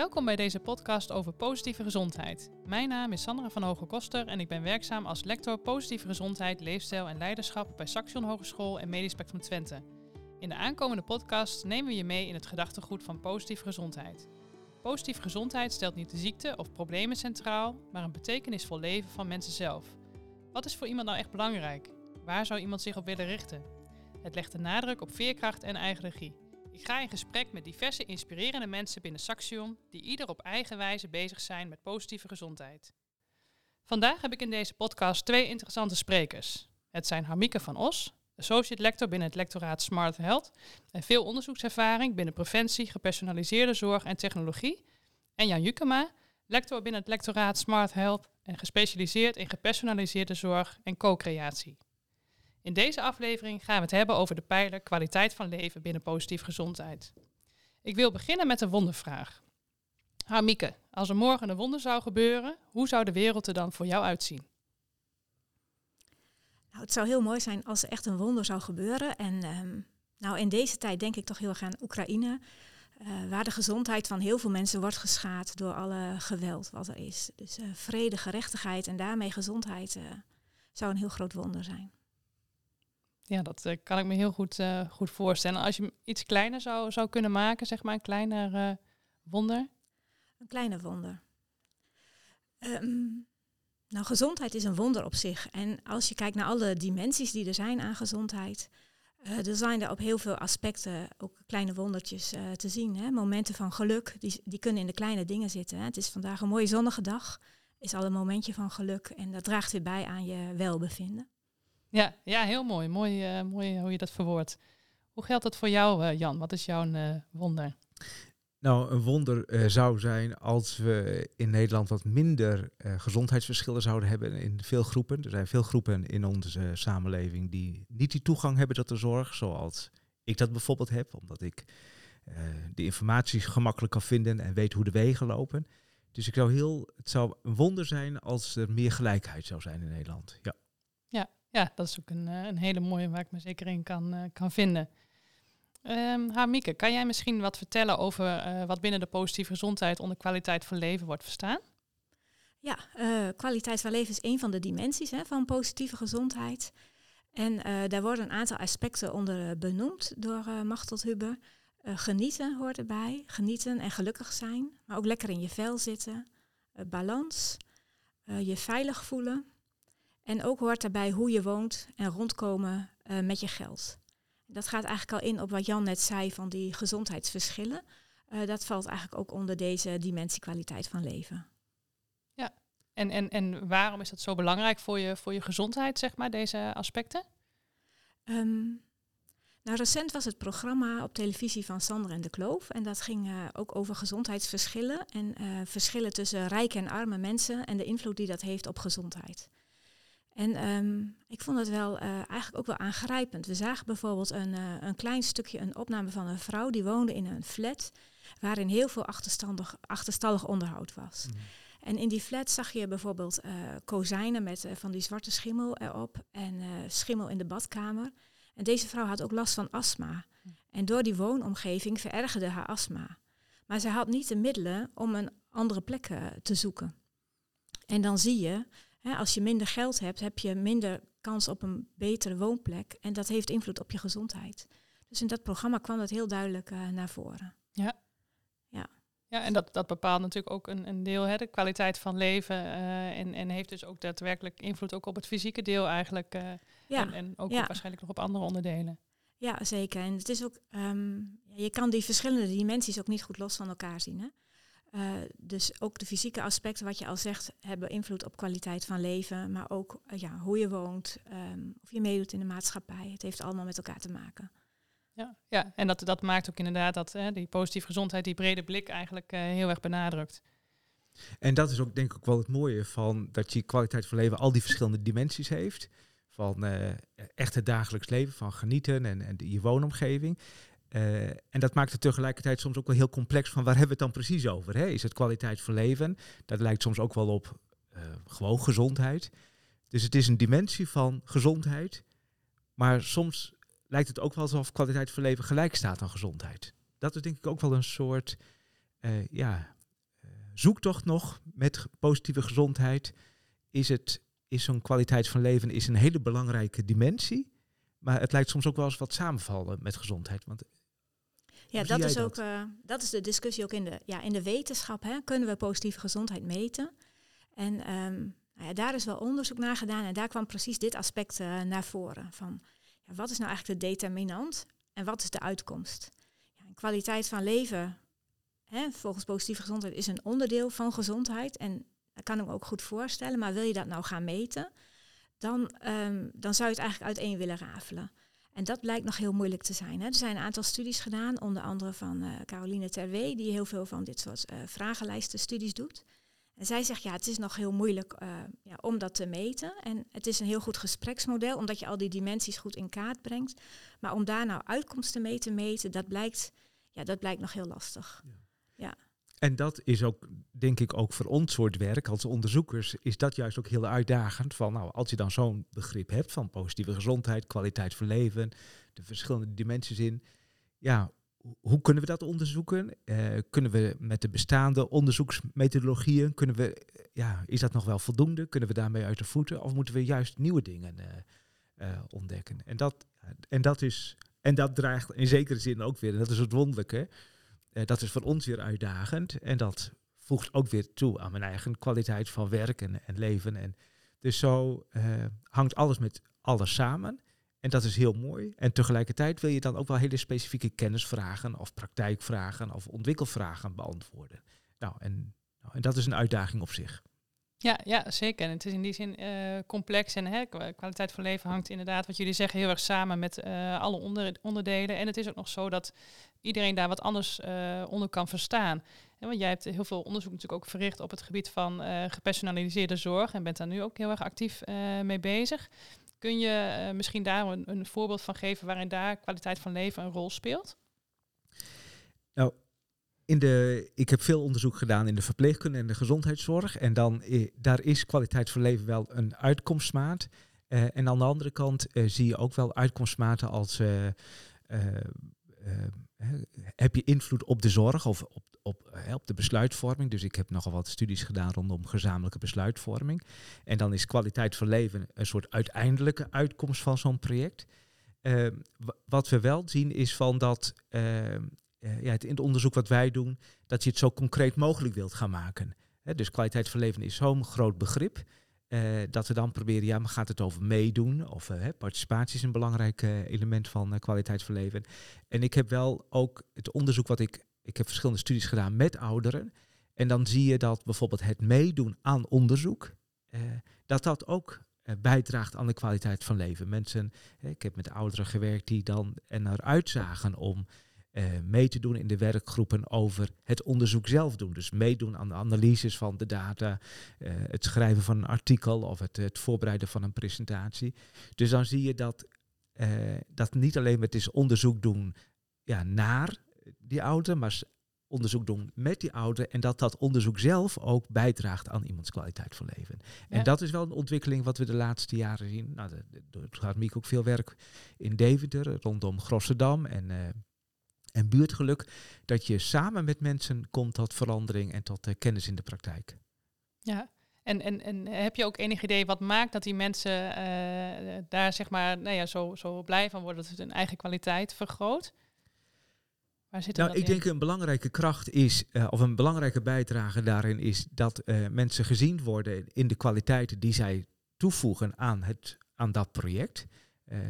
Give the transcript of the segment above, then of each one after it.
Welkom bij deze podcast over positieve gezondheid. Mijn naam is Sandra van Hoge Koster en ik ben werkzaam als lector positieve gezondheid, leefstijl en leiderschap bij Saxion Hogeschool en Medisch Spectrum Twente. In de aankomende podcast nemen we je mee in het gedachtegoed van positieve gezondheid. Positieve gezondheid stelt niet de ziekte of problemen centraal, maar een betekenisvol leven van mensen zelf. Wat is voor iemand nou echt belangrijk? Waar zou iemand zich op willen richten? Het legt de nadruk op veerkracht en eigen regie. Ik ga in gesprek met diverse inspirerende mensen binnen Saxion die ieder op eigen wijze bezig zijn met positieve gezondheid. Vandaag heb ik in deze podcast twee interessante sprekers. Het zijn Harmieke van Os, associate lector binnen het lectoraat Smart Health en veel onderzoekservaring binnen preventie, gepersonaliseerde zorg en technologie. En Jan Jukema, lector binnen het lectoraat Smart Health en gespecialiseerd in gepersonaliseerde zorg en co-creatie. In deze aflevering gaan we het hebben over de pijler kwaliteit van leven binnen positieve gezondheid. Ik wil beginnen met een wondervraag. Harmieke, als er morgen een wonder zou gebeuren, hoe zou de wereld er dan voor jou uitzien? Nou, het zou heel mooi zijn als er echt een wonder zou gebeuren. En um, nou, in deze tijd denk ik toch heel erg aan Oekraïne, uh, waar de gezondheid van heel veel mensen wordt geschaad door alle geweld wat er is. Dus uh, vrede, gerechtigheid en daarmee gezondheid uh, zou een heel groot wonder zijn. Ja, dat uh, kan ik me heel goed, uh, goed voorstellen. Als je iets kleiner zou, zou kunnen maken, zeg maar, een kleiner uh, wonder. Een kleiner wonder. Um, nou, gezondheid is een wonder op zich. En als je kijkt naar alle dimensies die er zijn aan gezondheid, er zijn er op heel veel aspecten ook kleine wondertjes te zien. Hè? Momenten van geluk, die, die kunnen in de kleine dingen zitten. Hè? Het is vandaag een mooie zonnige dag, is al een momentje van geluk en dat draagt weer bij aan je welbevinden. Ja, ja heel mooi. Mooi, uh, mooi hoe je dat verwoordt. Hoe geldt dat voor jou, uh, Jan? Wat is jouw wonder? Nou, een wonder zou zijn als we in Nederland wat minder gezondheidsverschillen zouden hebben in veel groepen. Er zijn veel groepen in onze samenleving die niet die toegang hebben tot de zorg, zoals ik dat bijvoorbeeld heb, omdat ik de informatie gemakkelijk kan vinden en weet hoe de wegen lopen. Dus ik zou heel, het zou een wonder zijn als er meer gelijkheid zou zijn in Nederland. Ja. Ja, dat is ook een, een hele mooie waar ik me zeker in kan, uh, kan vinden. Um, Hamieke, kan jij misschien wat vertellen over uh, wat binnen de positieve gezondheid onder kwaliteit van leven wordt verstaan? Ja, uh, kwaliteit van leven is een van de dimensies hè, van positieve gezondheid. En daar worden een aantal aspecten onder benoemd door Machtel Huber. genieten hoort erbij, genieten en gelukkig zijn, maar ook lekker in je vel zitten. balans, je veilig voelen, en ook hoort daarbij hoe je woont en rondkomen uh, met je geld. Dat gaat eigenlijk al in op wat Jan net zei van die gezondheidsverschillen. Uh, dat valt eigenlijk ook onder deze dimensie kwaliteit van leven. Ja, en, en, en waarom is dat zo belangrijk voor je, voor je gezondheid, zeg maar, deze aspecten? Um, nou, recent was het programma op televisie van Sander en de Kloof. En dat ging uh, ook over gezondheidsverschillen en verschillen tussen rijke en arme mensen en de invloed die dat heeft op gezondheid. En um, ik vond het wel uh, eigenlijk ook wel aangrijpend. We zagen bijvoorbeeld een, uh, een klein stukje, een opname van een vrouw die woonde in een flat waarin heel veel achterstallig, achterstallig onderhoud was. Mm. En in die flat zag je bijvoorbeeld uh, kozijnen met van die zwarte schimmel erop en schimmel in de badkamer. En deze vrouw had ook last van astma. Mm. En door die woonomgeving verergerde haar astma. Maar zij had niet de middelen om een andere plek te zoeken. En dan zie je Hè, als je minder geld hebt, heb je minder kans op een betere woonplek. En dat heeft invloed op je gezondheid. Dus in dat programma kwam dat heel duidelijk uh, naar voren. Ja. Ja. Ja, en dat, dat bepaalt natuurlijk ook een, een deel, hè, de kwaliteit van leven. Uh, en, en heeft dus ook daadwerkelijk invloed ook op het fysieke deel eigenlijk. Uh, ja. En, en ook ja. waarschijnlijk nog op andere onderdelen. Ja, zeker. En het is ook, um, je kan die verschillende dimensies ook niet goed los van elkaar zien. Hè? Uh, dus ook de fysieke aspecten, wat je al zegt, hebben invloed op kwaliteit van leven. Maar ook uh, ja, hoe je woont, um, of je meedoet in de maatschappij. Het heeft allemaal met elkaar te maken. Ja, ja. en dat, dat maakt ook inderdaad dat hè, die positieve gezondheid, die brede blik eigenlijk uh, heel erg benadrukt. En dat is ook denk ik ook wel het mooie van dat je kwaliteit van leven al die verschillende dimensies heeft. Van echt het dagelijks leven, van genieten en, en de, je woonomgeving. Uh, en dat maakt het tegelijkertijd soms ook wel heel complex van waar hebben we het dan precies over? Hè? Is het kwaliteit van leven? Dat lijkt soms ook wel op uh, gewoon gezondheid. Dus het is een dimensie van gezondheid. Maar soms lijkt het ook wel alsof kwaliteit van leven gelijk staat aan gezondheid. Dat is denk ik ook wel een soort uh, ja, zoektocht nog met positieve gezondheid is het is zo'n kwaliteit van leven is een hele belangrijke dimensie. Maar het lijkt soms ook wel eens wat samenvallen met gezondheid. Want ja, dat is ook dat? dat is de discussie ook in de, ja, in de wetenschap. Hè? Kunnen we positieve gezondheid meten? En um, nou ja, daar is wel onderzoek naar gedaan en daar kwam precies dit aspect naar voren. Van ja, wat is nou eigenlijk de determinant en wat is de uitkomst? Ja, kwaliteit van leven, hè, volgens positieve gezondheid, is een onderdeel van gezondheid. En dat kan ik me ook goed voorstellen. Maar wil je dat nou gaan meten, dan, ehm, dan zou je het eigenlijk uiteen willen rafelen. En dat blijkt nog heel moeilijk te zijn. Hè. Er zijn een aantal studies gedaan, onder andere van uh, Caroline Terwee, die heel veel van dit soort uh, vragenlijsten studies doet. En zij zegt, ja, het is nog heel moeilijk uh, ja, om dat te meten. En het is een heel goed gespreksmodel, omdat je al die dimensies goed in kaart brengt. Maar om daar nou uitkomsten mee te meten, dat blijkt, ja, dat blijkt nog heel lastig. Ja. ja. En dat is ook, denk ik, ook voor ons soort werk als onderzoekers, is dat juist ook heel uitdagend. Van, nou, als je dan zo'n begrip hebt van positieve gezondheid, kwaliteit van leven, de verschillende dimensies in. Ja, hoe kunnen we dat onderzoeken? Uh, kunnen we met de bestaande onderzoeksmethodologieën, kunnen we, ja, is dat nog wel voldoende? Kunnen we daarmee uit de voeten? Of moeten we juist nieuwe dingen uh, uh, ontdekken? En dat, en dat is, en dat dreigt in zekere zin ook weer, en dat is het wonderlijke, dat is voor ons weer uitdagend. En dat voegt ook weer toe aan mijn eigen kwaliteit van werk en, en leven. En dus zo hangt alles met alles samen. En dat is heel mooi. En tegelijkertijd wil je dan ook wel hele specifieke kennisvragen of praktijkvragen of ontwikkelvragen beantwoorden. Nou, en, nou, en dat is een uitdaging op zich. Ja, ja, zeker. En het is in die zin uh, complex en hè, kwaliteit van leven hangt inderdaad, wat jullie zeggen, heel erg samen met alle onder, onderdelen. En het is ook nog zo dat iedereen daar wat anders uh, onder kan verstaan. Want jij hebt heel veel onderzoek natuurlijk ook verricht op het gebied van gepersonaliseerde zorg en bent daar nu ook heel erg actief mee bezig. Kun je misschien daar een, een, voorbeeld van geven waarin daar kwaliteit van leven een rol speelt? Nou, in de, ik heb veel onderzoek gedaan in de verpleegkunde en de gezondheidszorg. En dan, daar is kwaliteit van leven wel een uitkomstmaat. En aan de andere kant zie je ook wel uitkomstmaten als heb je invloed op de zorg of op, op, de besluitvorming. Dus ik heb nogal wat studies gedaan rondom gezamenlijke besluitvorming. En dan is kwaliteit van leven een soort uiteindelijke uitkomst van zo'n project. Uh, wat we wel zien is van dat uh, ja, in het onderzoek wat wij doen, dat je het zo concreet mogelijk wilt gaan maken. dus kwaliteit van leven is zo'n groot begrip. Uh, dat we dan proberen, ja, maar gaat het over meedoen? Of uh, participatie is een belangrijk uh, element van kwaliteit van leven. En ik heb wel ook het onderzoek wat ik, ik heb verschillende studies gedaan met ouderen. En dan zie je dat bijvoorbeeld het meedoen aan onderzoek, dat dat ook bijdraagt aan de kwaliteit van leven. Mensen, ik heb met ouderen gewerkt die dan er naar uitzagen om uh, mee te doen in de werkgroepen over het onderzoek zelf doen. Dus meedoen aan de analyses van de data, uh, het schrijven van een artikel of het, het, voorbereiden van een presentatie. Dus dan zie je dat, uh, dat niet alleen met is onderzoek doen ja, naar die ouder, maar onderzoek doen met die ouder en dat dat onderzoek zelf ook bijdraagt aan iemands kwaliteit van leven. Ja. En dat is wel een ontwikkeling wat we de laatste jaren zien. Nou, er gaat Miek ook veel werk in Deventer, rondom Grossendam en en buurtgeluk, dat je samen met mensen komt tot verandering en tot uh, kennis in de praktijk. Ja, en, en, en heb je ook enig idee wat maakt dat die mensen uh, daar zeg maar nou ja, zo, zo blij van worden dat het hun eigen kwaliteit vergroot? Waar zit nou, ik in? denk een belangrijke kracht is, uh, of een belangrijke bijdrage daarin is dat mensen gezien worden in de kwaliteiten die zij toevoegen aan, het, aan dat project.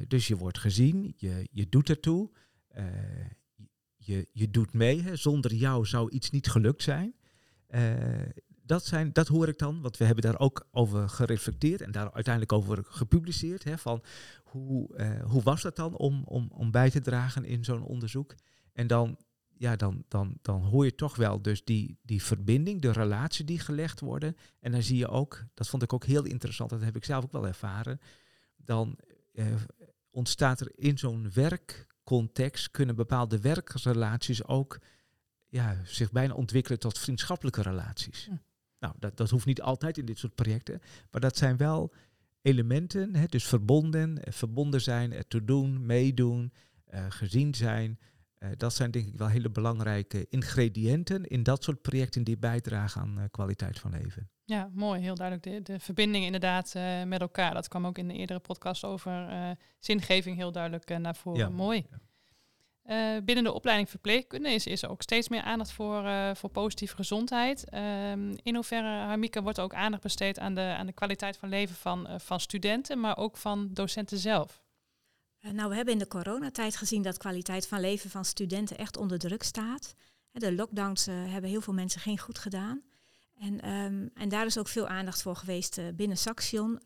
dus je wordt gezien, je, je doet ertoe je, je doet mee. Hè. Zonder jou zou iets niet gelukt zijn. Uh, dat, zijn, dat hoor ik dan, want we hebben daar ook over gereflecteerd en daar uiteindelijk over gepubliceerd. Hè, van hoe, uh, hoe was dat dan om, om, om bij te dragen in zo'n onderzoek? En dan, ja, dan, dan, dan hoor je toch wel dus die, die verbinding, de relatie die gelegd worden. En dan zie je ook, dat vond ik ook heel interessant, dat heb ik zelf ook wel ervaren. Dan uh, ontstaat er in zo'n werk context kunnen bepaalde werkrelaties ook ja, zich bijna ontwikkelen tot vriendschappelijke relaties. Hm. Nou, dat, dat hoeft niet altijd in dit soort projecten, maar dat zijn wel elementen, hè, dus verbonden, eh, verbonden zijn, er te doen, meedoen, uh, gezien zijn. Dat zijn denk ik wel hele belangrijke ingrediënten in dat soort projecten die bijdragen aan kwaliteit van leven. Ja, mooi. Heel duidelijk. De, de verbinding inderdaad met elkaar. Dat kwam ook in de eerdere podcast over zingeving heel duidelijk naar voren. Ja, mooi. Uh, binnen de opleiding verpleegkunde is, is er ook steeds meer aandacht voor, voor positieve gezondheid. Um, in hoeverre, Harmika, wordt er ook aandacht besteed aan de, aan de kwaliteit van leven van, van studenten, maar ook van docenten zelf? Nou, we hebben in de coronatijd gezien dat kwaliteit van leven van studenten echt onder druk staat. De lockdowns hebben heel veel mensen geen goed gedaan. En, um, en daar is ook veel aandacht voor geweest binnen Saxion.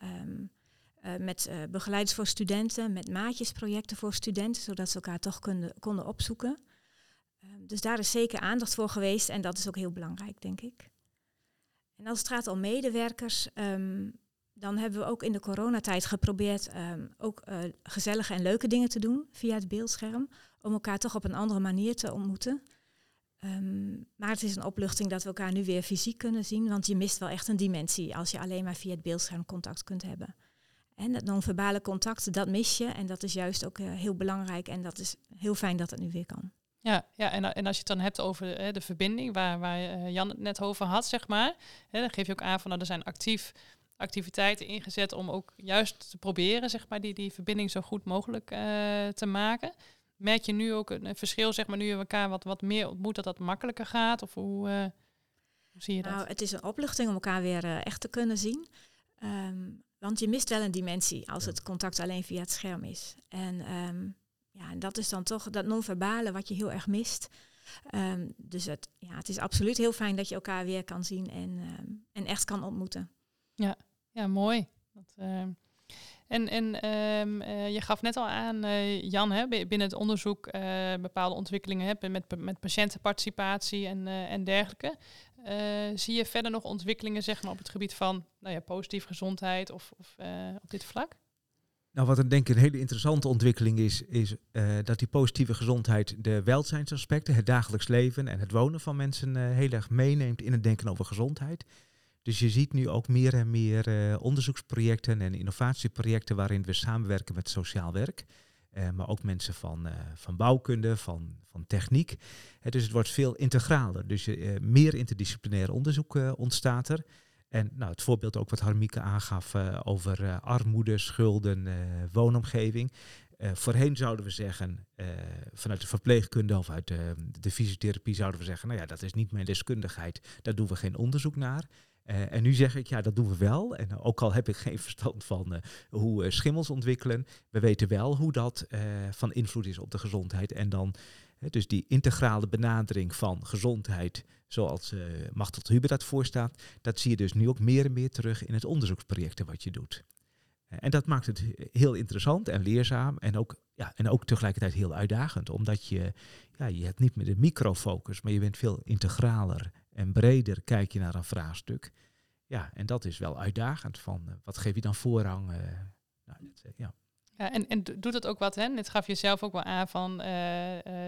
Uh, met uh, begeleiders voor studenten, met maatjesprojecten voor studenten, zodat ze elkaar toch konden, konden opzoeken. Uh, dus daar is zeker aandacht voor geweest en dat is ook heel belangrijk, denk ik. En als het gaat om medewerkers, dan hebben we ook in de coronatijd geprobeerd um, ook eh, gezellige en leuke dingen te doen via het beeldscherm, om elkaar toch op een andere manier te ontmoeten. Um, maar het is een opluchting dat we elkaar nu weer fysiek kunnen zien, want je mist wel echt een dimensie als je alleen maar via het beeldscherm contact kunt hebben. En dat non-verbale contact, dat mis je. En dat is juist ook uh, heel belangrijk. En dat is heel fijn dat het nu weer kan. Ja, ja en, en als je het dan hebt over uh, de verbinding, waar, waar Jan het net over had, zeg maar. Hè, dan geef je ook aan van nou, er zijn actief activiteiten ingezet om ook juist te proberen, zeg maar, die, die verbinding zo goed mogelijk te maken. Merk je nu ook een, verschil, zeg maar, nu je elkaar wat, wat meer ontmoet, dat dat makkelijker gaat? Of hoe, hoe zie je dat? Nou, het is een opluchting om elkaar weer echt te kunnen zien. Um, want je mist wel een dimensie als het contact alleen via het scherm is. En um, ja, dat is dan toch dat non-verbale wat je heel erg mist. Um, dus het, ja, het is absoluut heel fijn dat je elkaar weer kan zien en, um, en echt kan ontmoeten. Ja, ja mooi. Dat, uh, en en uh, je gaf net al aan, uh, Jan, hè, binnen het onderzoek uh, bepaalde ontwikkelingen hebben met, met patiëntenparticipatie en, en dergelijke. Zie je verder nog ontwikkelingen zeg maar, op het gebied van nou ja, positieve gezondheid of, of op dit vlak? Nou, wat ik denk een hele interessante ontwikkeling is, is dat die positieve gezondheid de welzijnsaspecten, het dagelijks leven en het wonen van mensen heel erg meeneemt in het denken over gezondheid. Dus je ziet nu ook meer en meer onderzoeksprojecten en innovatieprojecten waarin we samenwerken met sociaal werk. Uh, maar ook mensen van, uh, van bouwkunde, van, van techniek. Dus het wordt veel integraler. Dus meer interdisciplinair onderzoek ontstaat er. En nou, het voorbeeld ook wat Harmieke aangaf over armoede, schulden, woonomgeving. voorheen zouden we zeggen, vanuit de verpleegkunde of uit de, de fysiotherapie zouden we zeggen, nou ja, dat is niet mijn deskundigheid, daar doen we geen onderzoek naar. Uh, en nu zeg ik, ja, dat doen we wel. En ook al heb ik geen verstand van uh, hoe schimmels ontwikkelen, we weten wel hoe dat van invloed is op de gezondheid. En dan, dus die integrale benadering van gezondheid, zoals uh, Machtel Huber dat voorstaat, dat zie je dus nu ook meer en meer terug in het onderzoeksprojecten wat je doet. en dat maakt het heel interessant en leerzaam en ook, ja, en ook tegelijkertijd heel uitdagend, omdat je, ja, je hebt niet meer de microfocus, maar je bent veel integraler en breder kijk je naar een vraagstuk. Ja, en dat is wel uitdagend van uh, wat geef je dan voorrang? Uh, nou, dit, uh, ja. Ja, en, en doet het ook wat, hè? Dit gaf je zelf ook wel aan van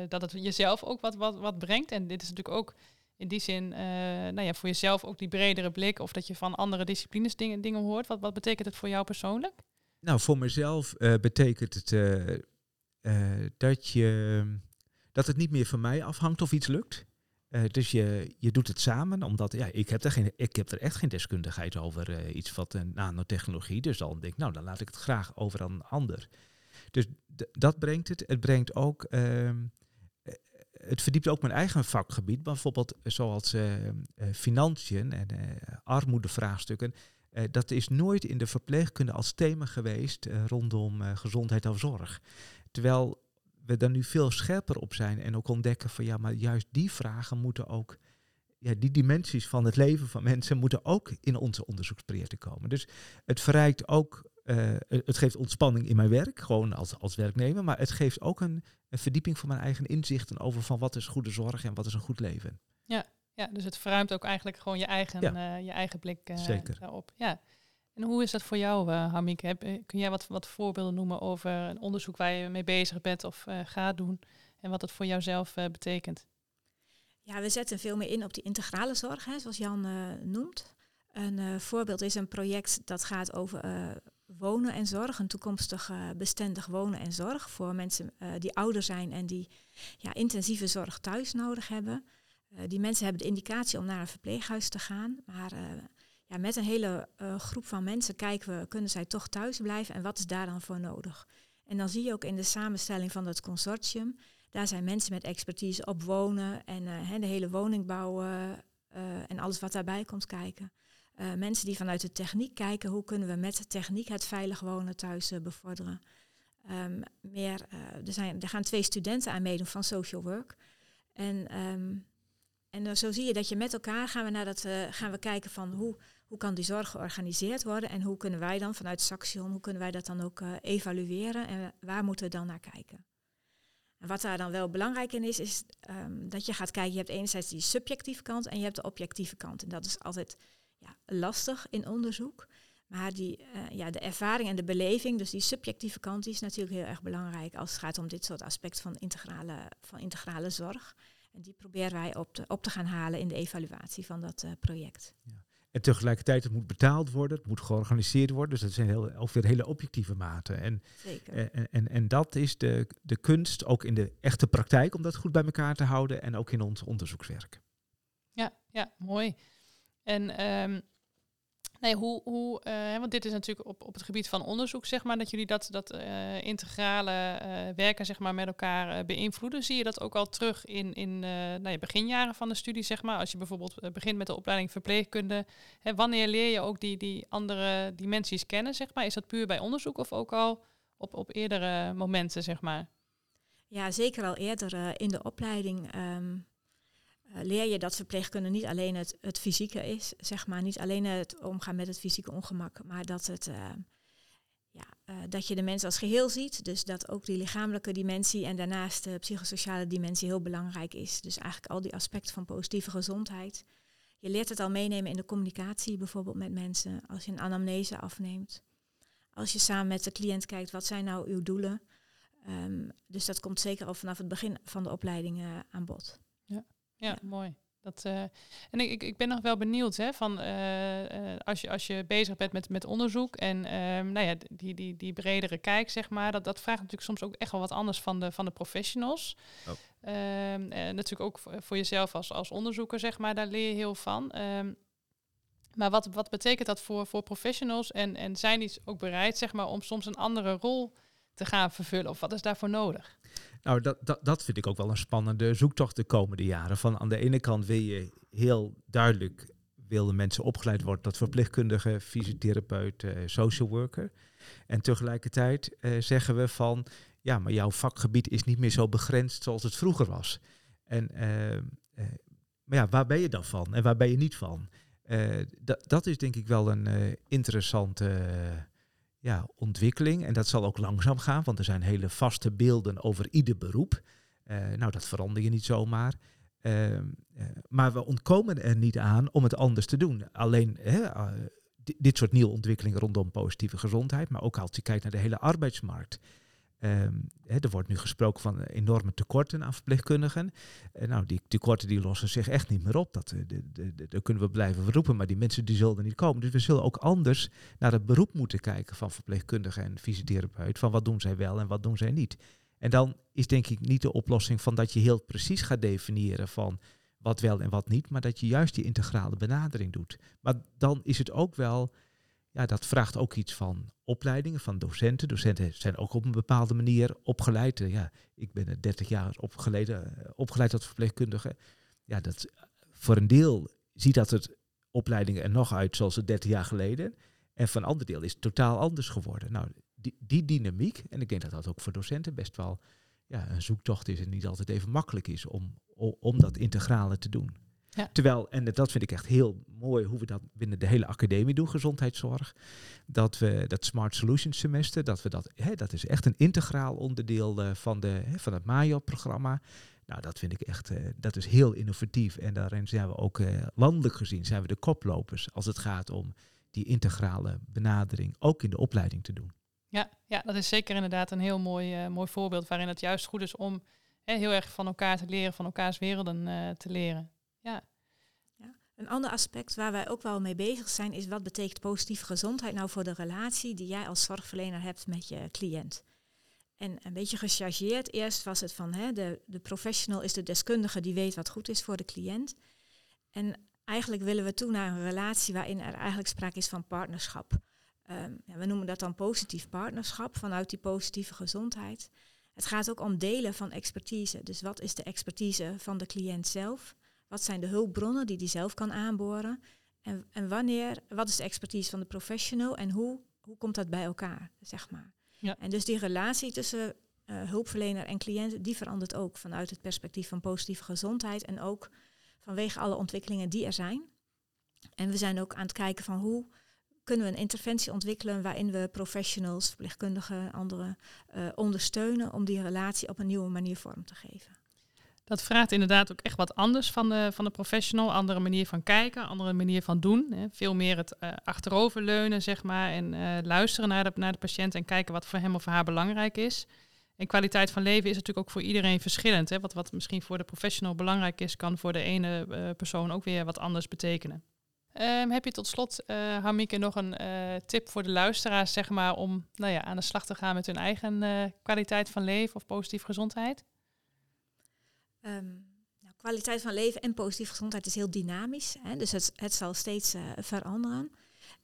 dat het jezelf ook wat, wat, wat brengt. En dit is natuurlijk ook in die zin, nou ja, voor jezelf ook die bredere blik of dat je van andere disciplines dingen, dingen hoort. Wat, wat betekent het voor jou persoonlijk? Nou, voor mezelf betekent het dat, je, dat het niet meer van mij afhangt of iets lukt. Uh, dus je, je doet het samen, omdat ja, ik, heb er geen, ik heb er echt geen deskundigheid over uh, iets wat uh, nanotechnologie. Dus dan denk ik, nou, dan laat ik het graag over aan een ander. Dus dat brengt het. Het brengt ook, ehm, het verdiept ook mijn eigen vakgebied, bijvoorbeeld zoals financiën en armoedevraagstukken. dat is nooit in de verpleegkunde als thema geweest rondom gezondheid of zorg. Terwijl we daar nu veel scherper op zijn en ook ontdekken van ja, maar juist die vragen moeten ook, ja, die dimensies van het leven van mensen moeten ook in onze onderzoeksprojecten komen. Dus het verrijkt ook, uh, het geeft ontspanning in mijn werk, gewoon als, als werknemer, maar het geeft ook een, een verdieping van mijn eigen inzichten over van wat is goede zorg en wat is een goed leven. Ja, ja dus het verruimt ook eigenlijk gewoon je eigen, ja. uh, je eigen blik uh, Zeker. daarop. Ja. En hoe is dat voor jou, uh, Hamik? Heb, eh, kun jij wat, wat voorbeelden noemen over een onderzoek waar je mee bezig bent of uh, gaat doen en wat het voor jouzelf betekent? Ja, we zetten veel meer in op die integrale zorg, hè, zoals Jan noemt. Een voorbeeld is een project dat gaat over wonen en zorg, een toekomstig bestendig wonen en zorg voor mensen die ouder zijn en die ja, intensieve zorg thuis nodig hebben. Die mensen hebben de indicatie om naar een verpleeghuis te gaan, maar ja, met een hele groep van mensen kijken we, kunnen zij toch thuis blijven en wat is daar dan voor nodig? En dan zie je ook in de samenstelling van dat consortium, daar zijn mensen met expertise op wonen en de hele woningbouw en alles wat daarbij komt kijken. Uh, mensen die vanuit de techniek kijken, hoe kunnen we met de techniek het veilig wonen thuis uh, bevorderen. Um, meer, uh, er, zijn, er gaan twee studenten aan meedoen van social work. En, um, en zo zie je dat je met elkaar gaan we, naar dat, gaan we kijken van hoe, hoe kan die zorg georganiseerd worden en hoe kunnen wij dan vanuit Saxion, hoe kunnen wij dat dan ook evalueren en waar moeten we dan naar kijken. En wat daar dan wel belangrijk in is, is um, dat je gaat kijken, je hebt enerzijds die subjectieve kant en je hebt de objectieve kant. En dat is altijd ja, lastig in onderzoek. Maar die, uh, ja, de ervaring en de beleving, dus die subjectieve kant, is natuurlijk heel erg belangrijk als het gaat om dit soort aspecten van integrale, van integrale zorg. En die proberen wij op te, op te gaan halen in de evaluatie van dat uh, project. Ja. En tegelijkertijd, het moet betaald worden, het moet georganiseerd worden. Dus dat zijn heel, ook weer hele objectieve maten. En, Zeker. En, en, en dat is de, de kunst, ook in de echte praktijk, om dat goed bij elkaar te houden. En ook in ons onderzoekswerk. Ja, ja mooi. En um, nee, hoe, hoe uh, want dit is natuurlijk op, op het gebied van onderzoek, zeg maar, dat jullie dat, dat uh, integrale uh, werken zeg maar, met elkaar beïnvloeden. Zie je dat ook al terug in, in nou ja, beginjaren van de studie, zeg maar? Als je bijvoorbeeld begint met de opleiding verpleegkunde, hè, wanneer leer je ook die, die andere dimensies kennen, zeg maar? Is dat puur bij onderzoek of ook al op, op eerdere momenten, zeg maar? Ja, zeker al eerder in de opleiding. Uh, leer je dat verpleegkunde niet alleen het, het fysieke is, zeg maar, niet alleen het omgaan met het fysieke ongemak, maar dat, het, uh, ja, uh, dat je de mens als geheel ziet. Dus dat ook die lichamelijke dimensie en daarnaast de psychosociale dimensie heel belangrijk is. Dus eigenlijk al die aspecten van positieve gezondheid. Je leert het al meenemen in de communicatie, bijvoorbeeld met mensen, als je een anamnese afneemt. Als je samen met de cliënt kijkt, wat zijn nou uw doelen? Um, dus dat komt zeker al vanaf het begin van de opleiding aan bod. Ja. Mooi. Dat, uh, en ik, ik ben nog wel benieuwd hè, van uh, uh, als, je, als je bezig bent met, met onderzoek en ehm, nou ja, die, die, die bredere kijk, zeg maar, dat, dat vraagt natuurlijk soms ook echt wel wat anders van de, van de professionals. Oh. Um, natuurlijk ook voor, voor, jezelf als, als onderzoeker, zeg maar, daar leer je heel van. Um, maar wat, wat betekent dat voor, voor professionals en, en zijn die ook bereid, zeg maar, om soms een andere rol te gaan vervullen? Of wat is daarvoor nodig? Nou, dat, dat, dat vind ik ook wel een spannende zoektocht de komende jaren. Van aan de ene kant wil je heel duidelijk, willen mensen opgeleid worden tot verpleegkundige, fysiotherapeut, uh, social worker. En tegelijkertijd uh, zeggen we van, ja, maar jouw vakgebied is niet meer zo begrensd zoals het vroeger was. En, uh, maar ja, waar ben je dan van en waar ben je niet van? dat is denk ik wel een interessante ja, ontwikkeling. En dat zal ook langzaam gaan, want er zijn hele vaste beelden over ieder beroep. Uh, nou, dat verander je niet zomaar. Uh, uh, maar we ontkomen er niet aan om het anders te doen. Alleen dit soort nieuwe ontwikkelingen rondom positieve gezondheid, maar ook als je kijkt naar de hele arbeidsmarkt. Hè, er wordt nu gesproken van enorme tekorten aan verpleegkundigen. Uh, nou, die tekorten die lossen zich echt niet meer op. Dat, de, de, kunnen we blijven roepen, maar die mensen die zullen niet komen. Dus we zullen ook anders naar het beroep moeten kijken van verpleegkundigen en fysiotherapeut. Van wat doen zij wel en wat doen zij niet. En dan is denk ik niet de oplossing van dat je heel precies gaat definiëren van wat wel en wat niet, maar dat je juist die integrale benadering doet. Maar dan is het ook wel ja, dat vraagt ook iets van opleidingen, van docenten. Docenten zijn ook op een bepaalde manier opgeleid. Ja, ik ben 30 jaar opgeleid, eh, opgeleid tot verpleegkundige. Ja, dat, voor een deel ziet dat het opleidingen er nog uit zoals het 30 jaar geleden. En van een ander deel is het totaal anders geworden. Nou, die, die dynamiek, en ik denk dat dat ook voor docenten best wel ja, een zoektocht is en niet altijd even makkelijk is om, om dat integrale te doen. Ja. Terwijl, en dat vind ik echt heel mooi hoe we dat binnen de hele academie doen, gezondheidszorg. Dat we dat Smart Solutions semester, dat we dat, hè, dat is echt een integraal onderdeel uh, van, de, hè, van het MAJO-programma. Nou, dat vind ik echt, uh, dat is heel innovatief. En daarin zijn we ook uh, landelijk gezien, zijn we de koplopers als het gaat om die integrale benadering ook in de opleiding te doen. Ja, ja dat is zeker inderdaad een heel mooi, mooi voorbeeld waarin het juist goed is om hè, heel erg van elkaar te leren, van elkaars werelden te leren. Ja. ja. Een ander aspect waar wij ook wel mee bezig zijn is wat betekent positieve gezondheid nou voor de relatie die jij als zorgverlener hebt met je cliënt. En een beetje gechargeerd, eerst was het van hè, de, de professional is de deskundige die weet wat goed is voor de cliënt. En eigenlijk willen we toe naar een relatie waarin er eigenlijk sprake is van partnerschap. Ehm, ja, we noemen dat dan positief partnerschap vanuit die positieve gezondheid. Het gaat ook om delen van expertise. Dus wat is de expertise van de cliënt zelf? Wat zijn de hulpbronnen die die zelf kan aanboren? En, en wanneer, wat is de expertise van de professional en hoe, hoe komt dat bij elkaar, zeg maar? Ja. En dus die relatie tussen uh, hulpverlener en cliënt, die verandert ook vanuit het perspectief van positieve gezondheid en ook vanwege alle ontwikkelingen die er zijn. En we zijn ook aan het kijken van hoe kunnen we een interventie ontwikkelen waarin we professionals, verpleegkundigen, anderen uh, ondersteunen om die relatie op een nieuwe manier vorm te geven. Dat vraagt inderdaad ook echt wat anders van de, van de professional. Andere manier van kijken, andere manier van doen. Hè. Veel meer het uh, achteroverleunen, zeg maar. En uh, luisteren naar de, naar de patiënt en kijken wat voor hem of haar belangrijk is. En kwaliteit van leven is natuurlijk ook voor iedereen verschillend. Hè. Wat, wat misschien voor de professional belangrijk is, kan voor de ene uh, persoon ook weer wat anders betekenen. Um, heb je tot slot, uh, nog een tip voor de luisteraars, zeg maar, om nou ja, aan de slag te gaan met hun eigen kwaliteit van leven of positieve gezondheid? Um, nou, kwaliteit van leven en positieve gezondheid is heel dynamisch. Hè? Dus het, het zal steeds veranderen.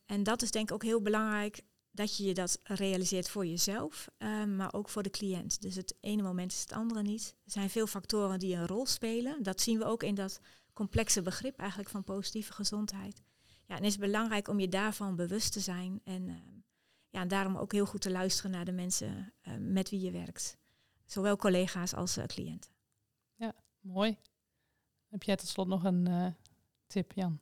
En dat is denk ik ook heel belangrijk dat je je dat realiseert voor jezelf, um, maar ook voor de cliënt. Dus het ene moment is het andere niet. Er zijn veel factoren die een rol spelen. Dat zien we ook in dat complexe begrip eigenlijk van positieve gezondheid. Ja, en het is belangrijk om je daarvan bewust te zijn en uh, ja, daarom ook heel goed te luisteren naar de mensen uh, met wie je werkt. Zowel collega's als uh, cliënten. Mooi. Heb jij tot slot nog een tip, Jan?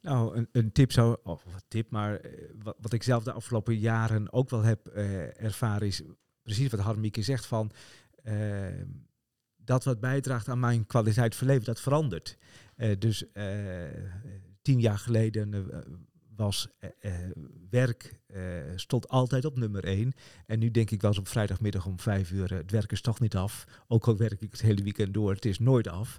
Nou, een, een, tip zou, of tip, maar wat, wat, ik zelf de afgelopen jaren ook wel heb ervaren is precies wat Harmieke zegt van ehm, dat wat bijdraagt aan mijn kwaliteit van leven, dat verandert. Dus tien jaar geleden was werk stond altijd op nummer één. En nu denk ik wel eens op vrijdagmiddag om vijf uur, het werk is toch niet af. Ook al werk ik het hele weekend door, het is nooit af.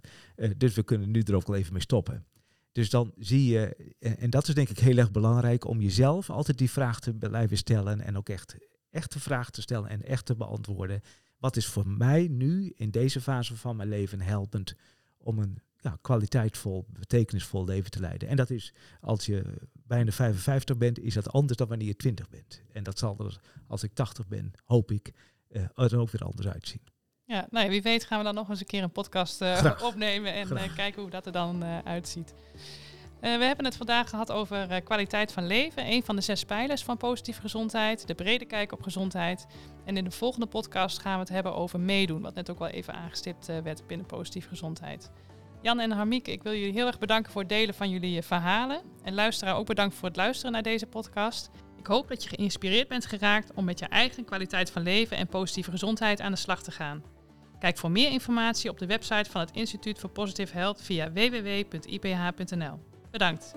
dus we kunnen nu er ook wel even mee stoppen. Dus dan zie je, en, dat is denk ik heel erg belangrijk, om jezelf altijd die vraag te blijven stellen en ook echt echte vraag te stellen en echt te beantwoorden. Wat is voor mij nu in deze fase van mijn leven helpend om een ja, kwaliteitvol, betekenisvol leven te leiden? En dat is als je bijna 55 bent, is dat anders dan wanneer je 20 bent. En dat zal er, als ik 80 ben, hoop ik, uh, er ook weer anders uitzien. Ja, nou ja, wie weet gaan we dan nog eens een keer een podcast uh, opnemen en uh, kijken hoe dat er dan uitziet. We hebben het vandaag gehad over kwaliteit van leven, een van de zes pijlers van positieve gezondheid, de brede kijk op gezondheid. En in de volgende podcast gaan we het hebben over meedoen, wat net ook wel even aangestipt werd binnen positieve gezondheid. Jan en Harmieke, ik wil jullie heel erg bedanken voor het delen van jullie verhalen. En luisteraar ook bedankt voor het luisteren naar deze podcast. Ik hoop dat je geïnspireerd bent geraakt om met je eigen kwaliteit van leven en positieve gezondheid aan de slag te gaan. Kijk voor meer informatie op de website van het Instituut voor Positive Health via www.iph.nl. Bedankt.